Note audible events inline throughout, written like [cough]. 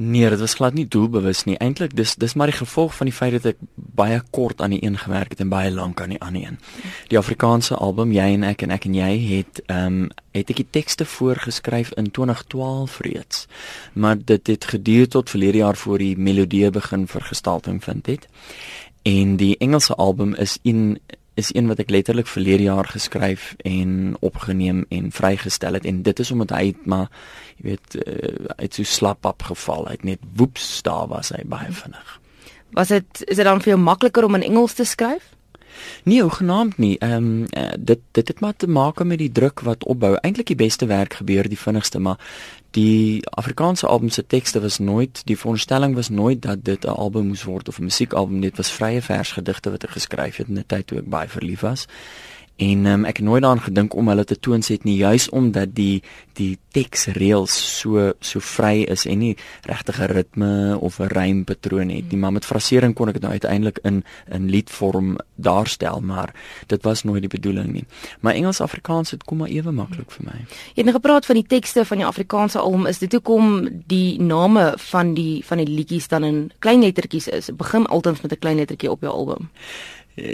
Nee, dit was glad nie doelbewus nie. Eintlik dis dis maar die gevolg van die feit dat ek baie kort aan die een gewerk het en baie lank aan die ander een. Die Afrikaanse album Jy en ek en ek en jy het ehm um, het ek die tekste voorgeskryf in 2012 reeds. Maar dit het geduur tot verlede jaar voor die melodie begin vir gestalting vind het. En die Engelse album is in is een wat ek letterlik verlede jaar geskryf en opgeneem en vrygestel het en dit is omdat hy maar jy weet uh, uit so slap opgeval het net woeps daar was hy baie vinnig. Was dit is dit dan vir jou makliker om in Engels te skryf? Nee, hoegenaamd nie. Ehm um, uh, dit dit het maar te maak met die druk wat opbou. Eintlik die beste werk gebeur die vinnigste, maar die Afrikaanse album se tekste was nooit die voorstelling was nooit dat dit 'n album moes word of 'n musiekalbum dit was vrye versgedigte wat ek geskryf het in 'n tyd toe ek baie verlief was En um, ek het nooit daaraan gedink om hulle te toonset nie juis omdat die die teksreëls so so vry is en nie regtig 'n ritme of 'n rympatroon het nie maar met frasering kon ek dit nou uiteindelik in in liedvorm daarstel maar dit was nooit die bedoeling nie. Maar Engels-Afrikaans het kom maar ewe maklik vir my. Jy het nou gepraat van die tekste van die Afrikaanse album is dit hoekom die name van die van die liedjies dan in klein lettertjies is. Begin altyd met 'n klein lettertjie op jou album.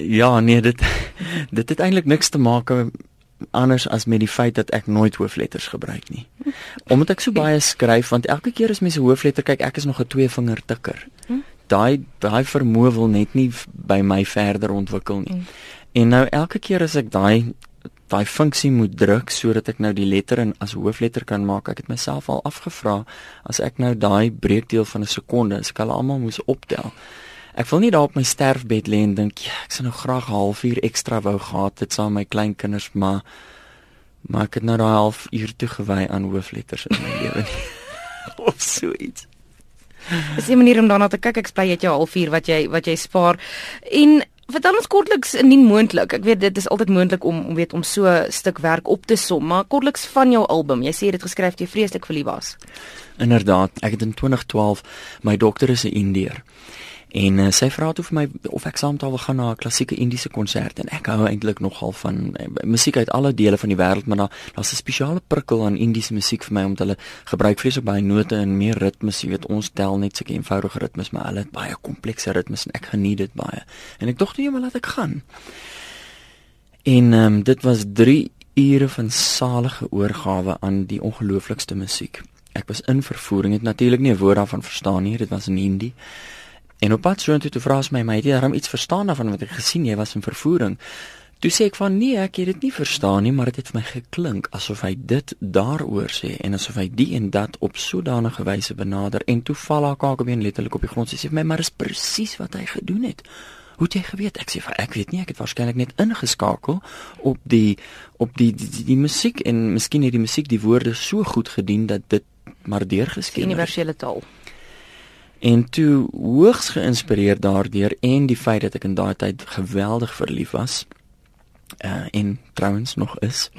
Ja, nee, dit [laughs] dit het eintlik niks te maak anders as met die feit dat ek nooit hoofletters gebruik nie. Omdat ek so baie skryf want elke keer as mense hoofletter kyk, ek is nog 'n twee vinger tikker. Daai daai vermoë wil net nie by my verder ontwikkel nie. En nou elke keer as ek daai daai funksie moet druk sodat ek nou die letter in as hoofletter kan maak, ek het myself al afgevra as ek nou daai breekdeel van 'n sekonde, as ek hulle almal moes optel. Ek wil nie daar op my sterfbed lê en dink ja, ek sou nou graag 'n halfuur ekstra wou gehad het saam met my kleinkinders, maar maar ek het nou daai halfuur toegewy aan hoofletters in my [laughs] lewe. [laughs] of so iets. Dis 'n manier om daarna te kyk. Ek bly jy het jou halfuur wat jy wat jy spaar. En vertel ons kortliks nie moontlik. Ek weet dit is altyd moontlik om om weet om so 'n stuk werk op te som, maar kortliks van jou album. Jy sê jy het geskryf jy vreeslik verlief was. Inderdaad, ek het in 2012 my dokter is 'n Indiër. En uh, sy vra toe vir my of ek saam met haar wil gaan na 'n klassieke Indiese konsert en ek hou eintlik nogal van uh, musiek uit alle dele van die wêreld, maar daar daar's 'n spesiale prikkel aan Indiese musiek vir my omdat hulle gebruik vreeslik baie note en meer ritmes, jy weet, ons tel net sulke eenvoudige ritmes, maar hulle het baie komplekse ritmes en ek geniet dit baie. En ek dink toe jy maar laat ek gaan. En um, dit was 3 ure van salige oorgawe aan die ongelooflikste musiek. Ek was in vervoering, het natuurlik nie 'n woord daarvan verstaan nie, dit was in Hindi. En op pad soontoe toe vra sy my, "Maar het jy darm iets verstaan daarvan wat ek gesien jy was in vervoering?" Toe sê ek van, "Nee, ek het dit nie verstaan nie, maar dit het vir my geklink asof hy dit daaroor sê en asof hy die en dat op sodanige wyse benader." En toe val haar kakebeen letterlik op die grond. Sy sê vir my, "Maar dis presies wat hy gedoen het." Hoe het jy geweet? Ek sê vir ek weet nie, ek het waarskynlik net ingeskakel op die op die die, die, die musiek en miskien het die musiek die woorde so goed gedien dat dit maar deurgeskien het. Universele taal en toe hoogs geïnspireerd daardeur en die feit dat ek in daai tyd geweldig verlief was uh en trouens nog is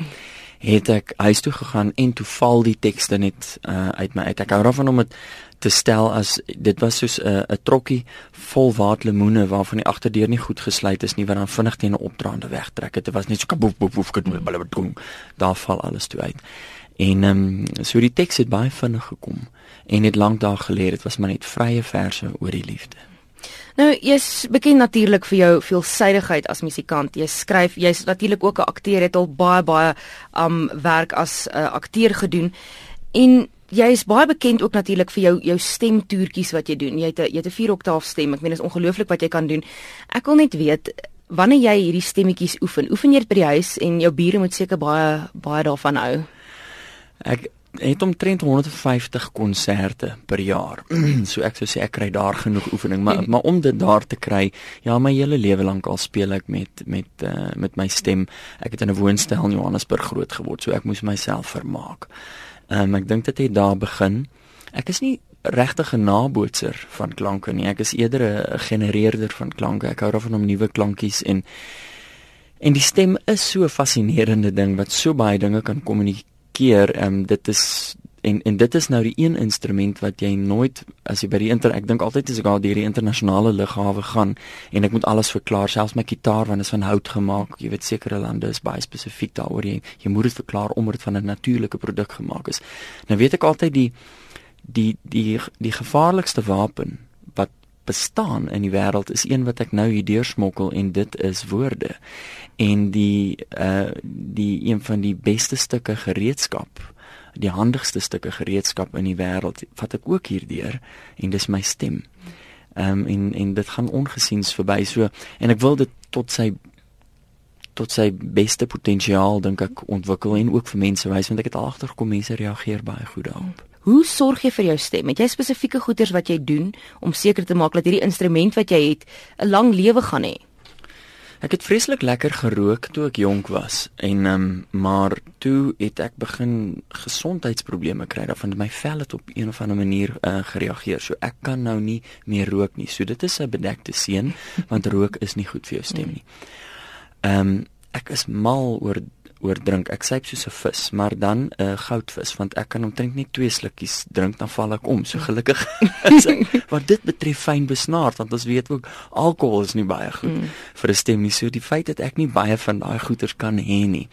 het ek huis toe gegaan en toe val die tekste net uh uit my uit ek hou daarvan om dit te stel as dit was soos 'n uh, 'n trokkie vol waterlemoene waarvan die agterdeur nie goed gesluit is nie wat dan vinnig teen 'n opdraande wegtrek dit was net so kaboef boef boef boef daar val alles toe uit en ehm um, so die teks het baie vinnig gekom en het lank daar gelê. Dit was maar net vrye verse oor die liefde. Nou, jy's bekend natuurlik vir jou veelsidigheid as musikant. Jy skryf, jy's natuurlik ook 'n akteur, het al baie baie um werk as 'n uh, akteur gedoen. En jy is baie bekend ook natuurlik vir jou jou stemtoertjies wat jy doen. Jy het 'n jy het 'n 4 oktaaf stem. Ek meen dit is ongelooflik wat jy kan doen. Ek wil net weet wanneer jy hierdie stemmetjies oefen. Oefen jy dit by die huis en jou bure moet seker baie baie daarvan hou. Ek het omtrent 150 konserte per jaar. [clears throat] so ek sou sê ek kry daar genoeg oefening, maar maar om dit daar te kry, ja, my hele lewe lank al speel ek met met uh, met my stem. Ek het in 'n woonstel in Johannesburg groot geword, so ek moes myself vermaak. Ehm um, ek dink dit het daar begin. Ek is nie regtig 'n nabootser van klanke nie. Ek is eerder 'n genereerder van klanke. Ek hou daarvan om nuwe klankies en en die stem is so 'n fascinerende ding wat so baie dinge kan kommunikeer keer ehm um, dit is en en dit is nou die een instrument wat jy nooit as jy by die inter ek dink altyd as ek al deur die internasionale lughawe gaan en ek moet alles verklaar selfs my kitaar want dit is van hout gemaak. Jy weet sekere lande is baie spesifiek daaroor. Jy jy moet dit verklaar omdat dit van 'n natuurlike produk gemaak is. Nou weet ek altyd die die die die gevaarlikste wapen bestaan in die wêreld is een wat ek nou hier deursmokkel en dit is woorde. En die uh die een van die beste stukke gereedskap, die handigste stukke gereedskap in die wêreld wat ek ook hier deur en dis my stem. Ehm um, en en dit gaan ongesiens verby so en ek wil dit tot sy tot sy beste potensiaal dink ek ontwikkel en ook vir mense wys want ek het agtergekom mense reageer baie goed daarop. Hoe sorg jy vir jou stem? Het jy spesifieke goeders wat jy doen om seker te maak dat hierdie instrument wat jy het 'n lang lewe gaan hê? Ek het vreeslik lekker gerook toe ek jonk was en ehm um, maar toe het ek begin gesondheidsprobleme kry daarvan my vel het op een of ander manier uh, gereageer. So ek kan nou nie meer rook nie. So dit is 'n bedekte seën want rook is nie goed vir jou stem nie. Ehm um, ek is mal oor oor drink. Ek syp soos 'n vis, maar dan 'n uh, goudvis want ek kan omtrent net twee slukkies drink dan val ek om. So gelukkig [laughs] is ek wat dit betref fyn besnaard want ons weet ook alkohol is nie baie goed mm. vir 'n stem nie. So die feit dat ek nie baie van daai goeters kan hê nie.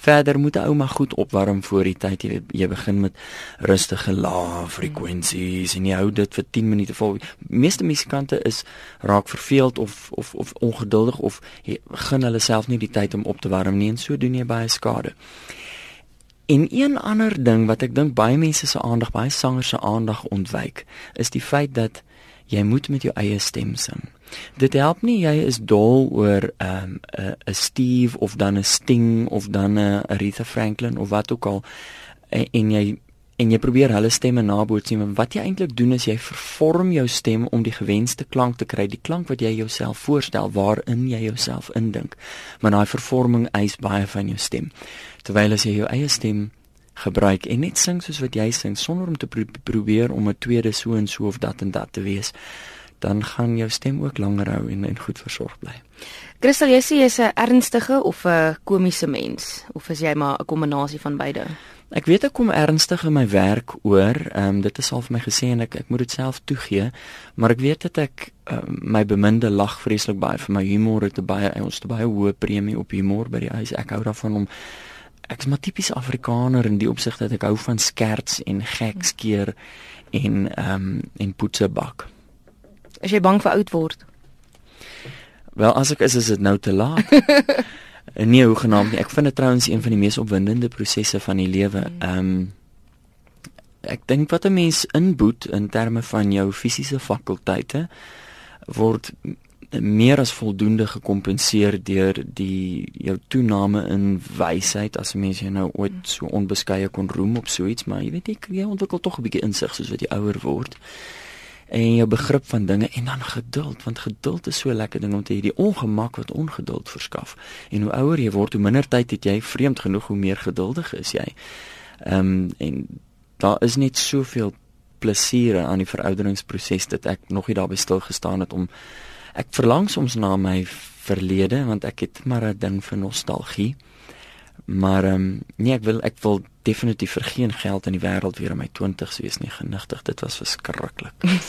Verder moet 'n ouma goed opwarm voor die tyd jy jy begin met rustige lae frekwensies en jy hou dit vir 10 minute vol. Meeste musikante is raak verveeld of of of ongeduldig of begin hulle self nie die tyd om op te warm nie en so doen jy baie skade. En een ander ding wat ek dink baie mense se aandag, baie sangers se aandag ontwyk, is die feit dat jy moet met jou eie stem sing. Dit help nie jy is dol oor 'n um, 'n Steve of dan 'n Sting of dan 'n Aretha Franklin of wat ook al en, en jy en jy probeer hulle stemme naboots nie, wat jy eintlik doen is jy vervorm jou stem om die gewenste klank te kry, die klank wat jy jouself voorstel waarin jy jouself indink. Maar daai vervorming eis baie van jou stem. Terwyl as jy jou eie stem gebruik en net sing soos wat jy sing sonder om te pro probeer om 'n tweede so en so of dat en dat te wees dan gaan jou stem ook langer hou en en goed versorg bly. Christel, jy sê jy's 'n ernstige of 'n komiese mens of is jy maar 'n kombinasie van beide? Ek weet ek kom ernstig in my werk oor. Ehm um, dit is al vir my gesê en ek ek moet dit self toegee, maar ek weet dat ek um, my beminde lag vreeslik baie vir my humor het baie ons het baie hoë premie op humor by die huis. Ek hou daarvan om ek is maar tipies Afrikaner in die opsig dat ek hou van skerts en gekskeer en ehm um, en poetsebak. As jy bang vir oud word. Wel, as ek is, is dit nou te laat. [laughs] nee, hoe genaamd nie. Ek vind dit trouens een van die mees opwindende prosesse van die lewe. Mm. Ehm um, ek dink wat 'n mens inboet in terme van jou fisiese fakulteite word meer as voldoende gekompenseer deur die jou toename in wysheid as 'n mens jy nou ooit so onbeskeie kon roem op so iets maar jy weet jy, jy ontwikkel tog 'n bietjie insig soos wat jy ouer word. En jou begrip van dinge en dan geduld want geduld is so lekker ding om te hê die ongemak wat ongeduld verskaf. En hoe ouer jy word hoe minder tyd het jy vreemd genoeg hoe meer geduldig is jy. Ehm um, en daar is net soveel plesier aan die verouderingsproses dat ek nog nie daarby stil gestaan het om ek verlang soms na my verlede want ek het maar 'n ding vir nostalgie Maar ehm um, nee, ek wil ek wil definitief vir geen geld in die wêreld weer in my 20's wees nie genigtig. Dit was verskriklik. [laughs]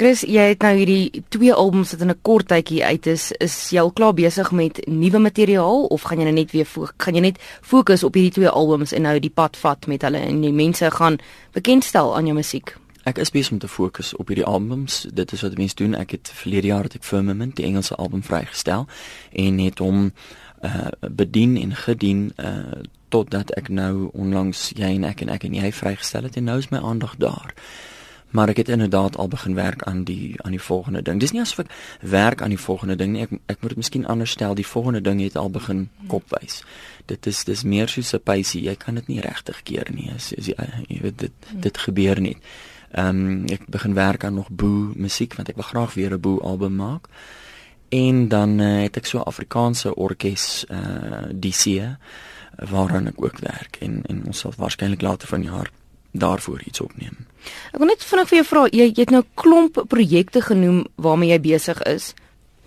Chris, jy het nou hierdie twee albums wat in 'n kort tydjie uit is. Is jy al klaar besig met nuwe materiaal of gaan jy nou net weer gaan jy net fokus op hierdie twee albums en nou die pad vat met hulle en die mense gaan bekendstel aan jou musiek? Ek is besig om te fokus op hierdie albums. Dit is wat mense doen. Ek het verlede jaar het ek Firmament, die Engelse album vrygestel en het hom uh bedien en gedien uh totdat ek nou onlangs jy en ek en ek en jy vrygestel het en nou is my aandag daar. Maar ek het inderdaad al begin werk aan die aan die volgende ding. Dis nie asof ek werk aan die volgende ding nie. Ek ek moet dit miskien anders stel. Die volgende ding het al begin kopwys. Dit is dis meer soos 'n pysie. Jy kan dit nie regtig keer nie. As jy, jy weet dit dit gebeur nie. Ehm um, ek begin werk aan nog boe musiek want ek wil graag weer 'n boe album maak en dan uh, het ek so Afrikaanse orkes uh eh, DC waaraan ek ook werk en en ons sal waarskynlik later vanjaar daarvoor iets opneem. Ek wil net vinnig vir jou vra, jy, jy het nou klomp projekte genoem waarmee jy besig is.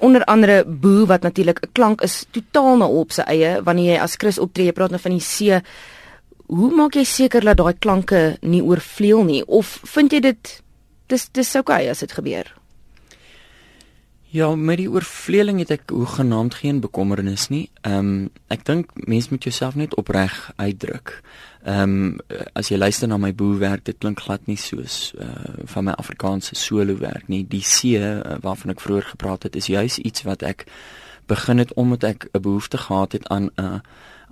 Onder andere Boo wat natuurlik 'n klank is totaal na op sy eie wanneer jy as Chris optree, jy praat nou van die see. Hoe maak jy seker dat daai klanke nie oorvleuel nie of vind jy dit dis dis oukei okay as dit gebeur? Ja, met die oorvleeling het ek hoegenaamd geen bekommernis nie. Ehm um, ek dink mens moet jouself net opreg uitdruk. Ehm um, as jy luister na my boerwerk, dit klink glad nie soos uh van my Afrikaanse solo werk nie. Die see uh, waarvan ek vroeër gepraat het, is juis iets wat ek begin het omdat ek 'n behoefte gehad het aan 'n uh,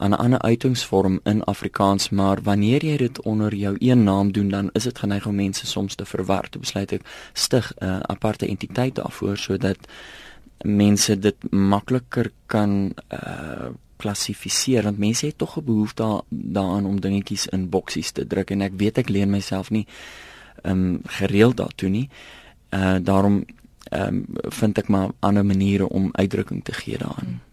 aan 'n ander uitingsvorm in Afrikaans, maar wanneer jy dit onder jou een naam doen, dan is dit geneig om mense soms te verwar. Toe besluit ek stig 'n uh, aparte entiteit daarvoor sodat mense dit makliker kan uh klassifiseer want mense het tog 'n behoefte daaraan om dingetjies in boksies te druk en ek weet ek leen myself nie um gereeld daartoe nie. Uh daarom um vind ek maar ander maniere om uitdrukking te gee daaraan. Hmm.